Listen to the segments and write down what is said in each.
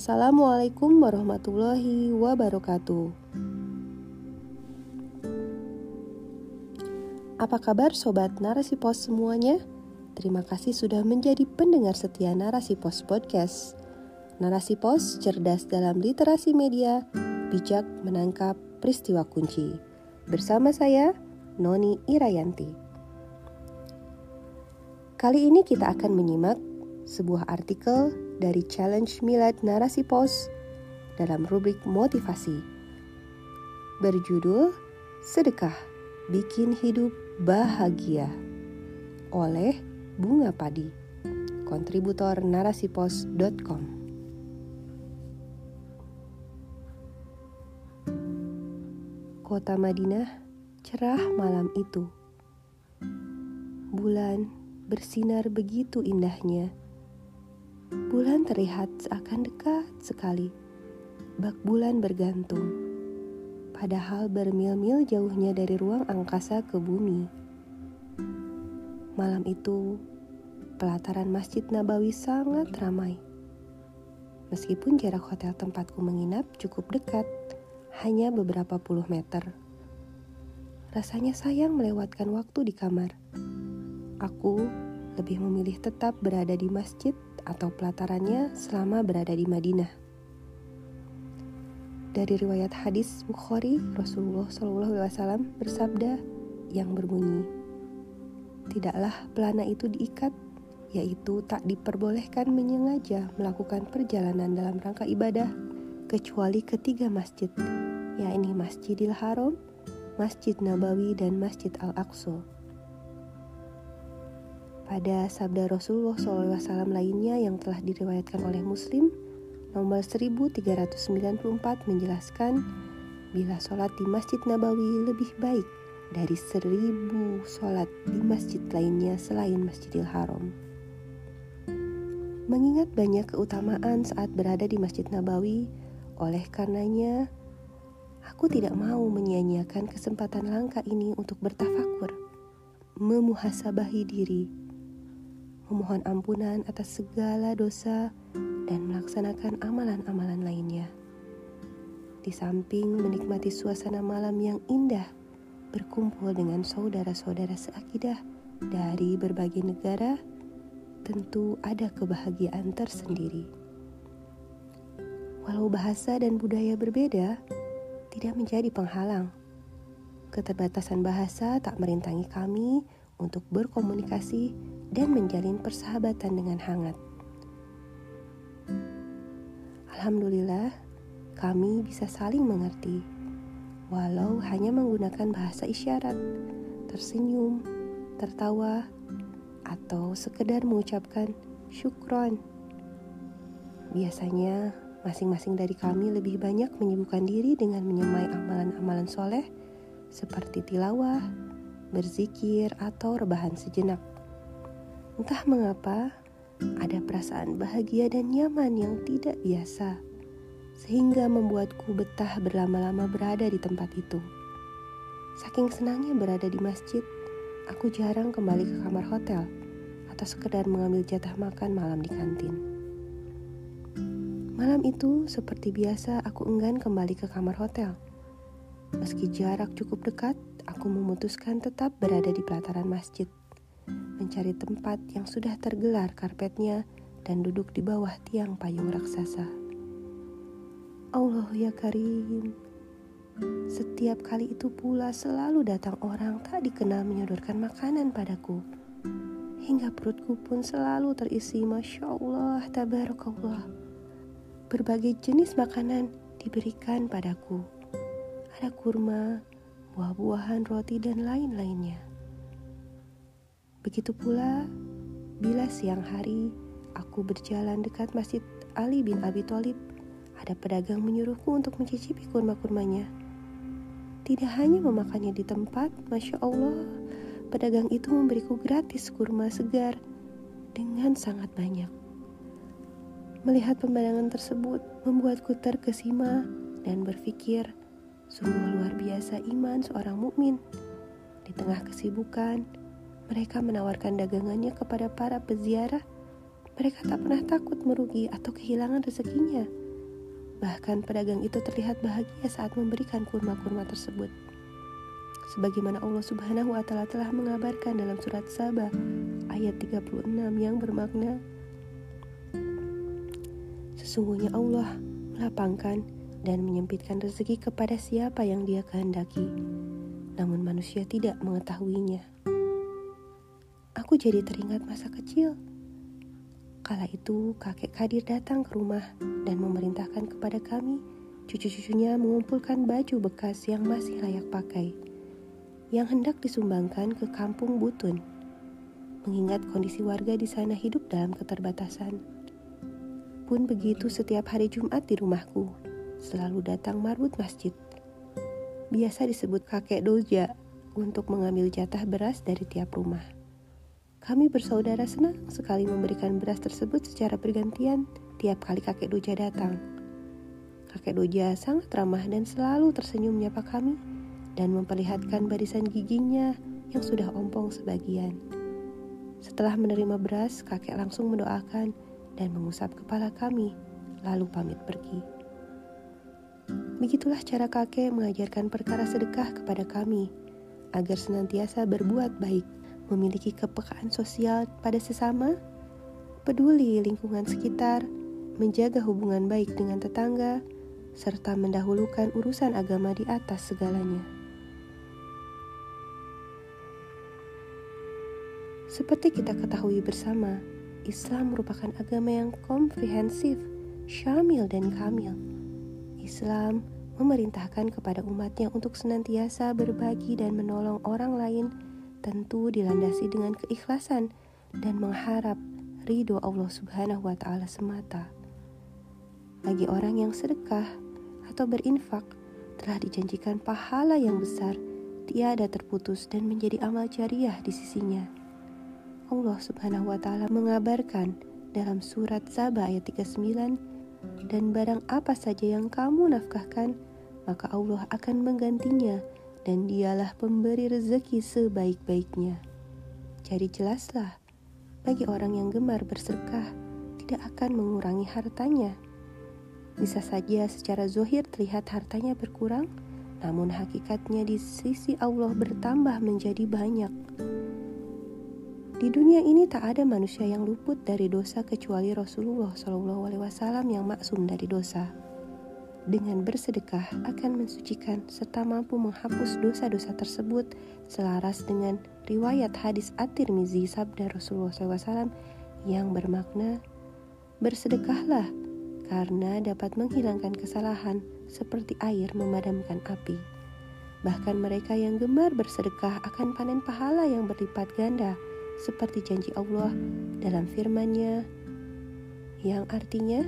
Assalamualaikum warahmatullahi wabarakatuh. Apa kabar sobat Narasi Pos semuanya? Terima kasih sudah menjadi pendengar setia Narasi Pos Podcast. Narasi Pos cerdas dalam literasi media, bijak menangkap peristiwa kunci. Bersama saya, Noni Irayanti. Kali ini kita akan menyimak sebuah artikel dari Challenge Milad Narasi Pos dalam rubrik motivasi. Berjudul Sedekah Bikin Hidup Bahagia oleh Bunga Padi, kontributor narasipos.com. Kota Madinah cerah malam itu. Bulan bersinar begitu indahnya Bulan terlihat seakan dekat sekali. Bak bulan bergantung. Padahal bermil-mil jauhnya dari ruang angkasa ke bumi. Malam itu, pelataran Masjid Nabawi sangat ramai. Meskipun jarak hotel tempatku menginap cukup dekat, hanya beberapa puluh meter. Rasanya sayang melewatkan waktu di kamar. Aku lebih memilih tetap berada di masjid atau pelatarannya selama berada di Madinah. Dari riwayat hadis Bukhari, Rasulullah SAW bersabda yang berbunyi, Tidaklah pelana itu diikat, yaitu tak diperbolehkan menyengaja melakukan perjalanan dalam rangka ibadah, kecuali ketiga masjid, yakni Masjidil Haram, Masjid Nabawi, dan Masjid Al-Aqsa. Pada sabda Rasulullah SAW lainnya yang telah diriwayatkan oleh Muslim, nomor 1394 menjelaskan, bila sholat di Masjid Nabawi lebih baik dari seribu sholat di masjid lainnya selain Masjidil Haram. Mengingat banyak keutamaan saat berada di Masjid Nabawi, oleh karenanya aku tidak mau menyia-nyiakan kesempatan langka ini untuk bertafakur, memuhasabahi diri, memohon ampunan atas segala dosa, dan melaksanakan amalan-amalan lainnya. Di samping menikmati suasana malam yang indah, berkumpul dengan saudara-saudara seakidah dari berbagai negara, tentu ada kebahagiaan tersendiri. Walau bahasa dan budaya berbeda, tidak menjadi penghalang. Keterbatasan bahasa tak merintangi kami untuk berkomunikasi dan menjalin persahabatan dengan hangat. Alhamdulillah, kami bisa saling mengerti, walau hanya menggunakan bahasa isyarat, tersenyum, tertawa, atau sekedar mengucapkan syukron. Biasanya, masing-masing dari kami lebih banyak menyibukkan diri dengan menyemai amalan-amalan soleh seperti tilawah, berzikir, atau rebahan sejenak. Entah mengapa, ada perasaan bahagia dan nyaman yang tidak biasa, sehingga membuatku betah berlama-lama berada di tempat itu. Saking senangnya berada di masjid, aku jarang kembali ke kamar hotel atau sekedar mengambil jatah makan malam di kantin. Malam itu, seperti biasa, aku enggan kembali ke kamar hotel. Meski jarak cukup dekat, aku memutuskan tetap berada di pelataran masjid, mencari tempat yang sudah tergelar karpetnya dan duduk di bawah tiang payung raksasa. Allah ya Karim, setiap kali itu pula selalu datang orang tak dikenal menyodorkan makanan padaku. Hingga perutku pun selalu terisi Masya Allah, Tabarakallah. Berbagai jenis makanan diberikan padaku. Ada kurma, buah-buahan, roti, dan lain-lainnya. Begitu pula bila siang hari aku berjalan dekat Masjid Ali bin Abi Thalib, ada pedagang menyuruhku untuk mencicipi kurma-kurmanya. Tidak hanya memakannya di tempat, Masya Allah, pedagang itu memberiku gratis kurma segar dengan sangat banyak. Melihat pemandangan tersebut membuatku terkesima dan berpikir, Sungguh luar biasa iman seorang mukmin. Di tengah kesibukan, mereka menawarkan dagangannya kepada para peziarah. Mereka tak pernah takut merugi atau kehilangan rezekinya, Bahkan pedagang itu terlihat bahagia saat memberikan kurma-kurma tersebut. Sebagaimana Allah Subhanahu wa taala telah mengabarkan dalam surat Saba ayat 36 yang bermakna Sesungguhnya Allah melapangkan dan menyempitkan rezeki kepada siapa yang Dia kehendaki. Namun manusia tidak mengetahuinya. Aku jadi teringat masa kecil Kala itu, kakek Kadir datang ke rumah dan memerintahkan kepada kami, cucu-cucunya mengumpulkan baju bekas yang masih layak pakai, yang hendak disumbangkan ke kampung Butun. Mengingat kondisi warga di sana hidup dalam keterbatasan. Pun begitu setiap hari Jumat di rumahku, selalu datang marbut masjid. Biasa disebut kakek doja untuk mengambil jatah beras dari tiap rumah. Kami bersaudara senang sekali memberikan beras tersebut secara bergantian tiap kali kakek Doja datang. Kakek Doja sangat ramah dan selalu tersenyum menyapa kami dan memperlihatkan barisan giginya yang sudah ompong sebagian. Setelah menerima beras, kakek langsung mendoakan dan mengusap kepala kami, lalu pamit pergi. Begitulah cara kakek mengajarkan perkara sedekah kepada kami, agar senantiasa berbuat baik memiliki kepekaan sosial pada sesama, peduli lingkungan sekitar, menjaga hubungan baik dengan tetangga, serta mendahulukan urusan agama di atas segalanya. Seperti kita ketahui bersama, Islam merupakan agama yang komprehensif, syamil, dan kamil. Islam memerintahkan kepada umatnya untuk senantiasa berbagi dan menolong orang lain tentu dilandasi dengan keikhlasan dan mengharap ridho Allah Subhanahu wa Ta'ala semata. Bagi orang yang sedekah atau berinfak, telah dijanjikan pahala yang besar, tiada terputus dan menjadi amal jariah di sisinya. Allah Subhanahu wa Ta'ala mengabarkan dalam surat Sabah ayat 39, dan barang apa saja yang kamu nafkahkan, maka Allah akan menggantinya dan dialah pemberi rezeki sebaik-baiknya. Jadi jelaslah, bagi orang yang gemar bersedekah, tidak akan mengurangi hartanya. Bisa saja secara zohir terlihat hartanya berkurang, namun hakikatnya di sisi Allah bertambah menjadi banyak. Di dunia ini tak ada manusia yang luput dari dosa kecuali Rasulullah SAW yang maksum dari dosa dengan bersedekah akan mensucikan serta mampu menghapus dosa-dosa tersebut selaras dengan riwayat hadis At-Tirmizi sabda Rasulullah SAW yang bermakna bersedekahlah karena dapat menghilangkan kesalahan seperti air memadamkan api. Bahkan mereka yang gemar bersedekah akan panen pahala yang berlipat ganda seperti janji Allah dalam firman-Nya yang artinya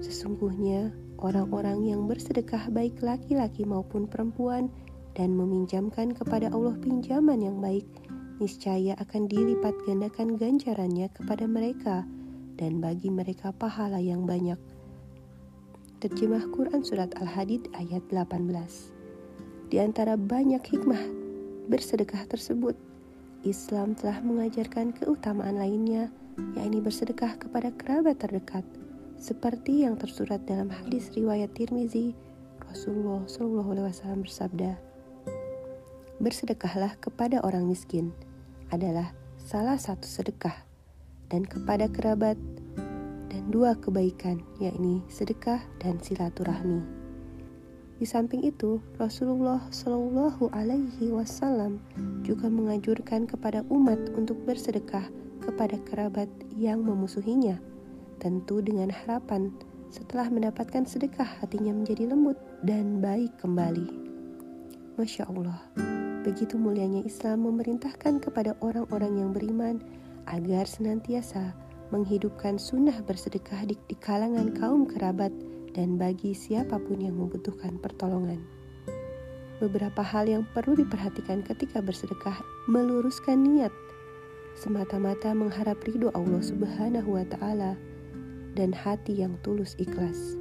sesungguhnya orang-orang yang bersedekah baik laki-laki maupun perempuan dan meminjamkan kepada Allah pinjaman yang baik, niscaya akan dilipat gandakan ganjarannya kepada mereka dan bagi mereka pahala yang banyak. Terjemah Quran Surat Al-Hadid ayat 18 Di antara banyak hikmah bersedekah tersebut, Islam telah mengajarkan keutamaan lainnya, yakni bersedekah kepada kerabat terdekat, seperti yang tersurat dalam hadis riwayat Tirmizi, Rasulullah Shallallahu Alaihi Wasallam bersabda, bersedekahlah kepada orang miskin adalah salah satu sedekah dan kepada kerabat dan dua kebaikan yakni sedekah dan silaturahmi. Di samping itu, Rasulullah Shallallahu Alaihi Wasallam juga menganjurkan kepada umat untuk bersedekah kepada kerabat yang memusuhinya tentu dengan harapan setelah mendapatkan sedekah hatinya menjadi lembut dan baik kembali. Masya Allah, begitu mulianya Islam memerintahkan kepada orang-orang yang beriman agar senantiasa menghidupkan sunnah bersedekah di, di kalangan kaum kerabat dan bagi siapa pun yang membutuhkan pertolongan. Beberapa hal yang perlu diperhatikan ketika bersedekah meluruskan niat semata-mata mengharap ridho Allah Subhanahu wa taala dan hati yang tulus ikhlas,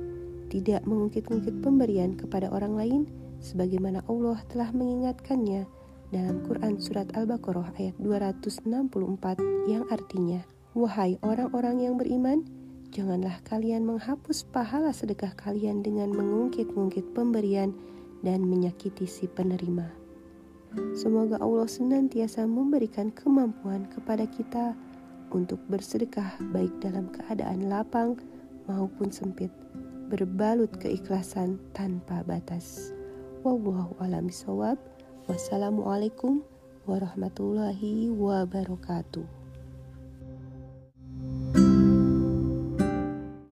tidak mengungkit-ungkit pemberian kepada orang lain sebagaimana Allah telah mengingatkannya dalam Quran Surat Al-Baqarah ayat 264 yang artinya, Wahai orang-orang yang beriman, janganlah kalian menghapus pahala sedekah kalian dengan mengungkit-ungkit pemberian dan menyakiti si penerima. Semoga Allah senantiasa memberikan kemampuan kepada kita untuk bersedekah baik dalam keadaan lapang maupun sempit, berbalut keikhlasan tanpa batas. Wallahu a'lam bishawab. Wassalamualaikum warahmatullahi wabarakatuh.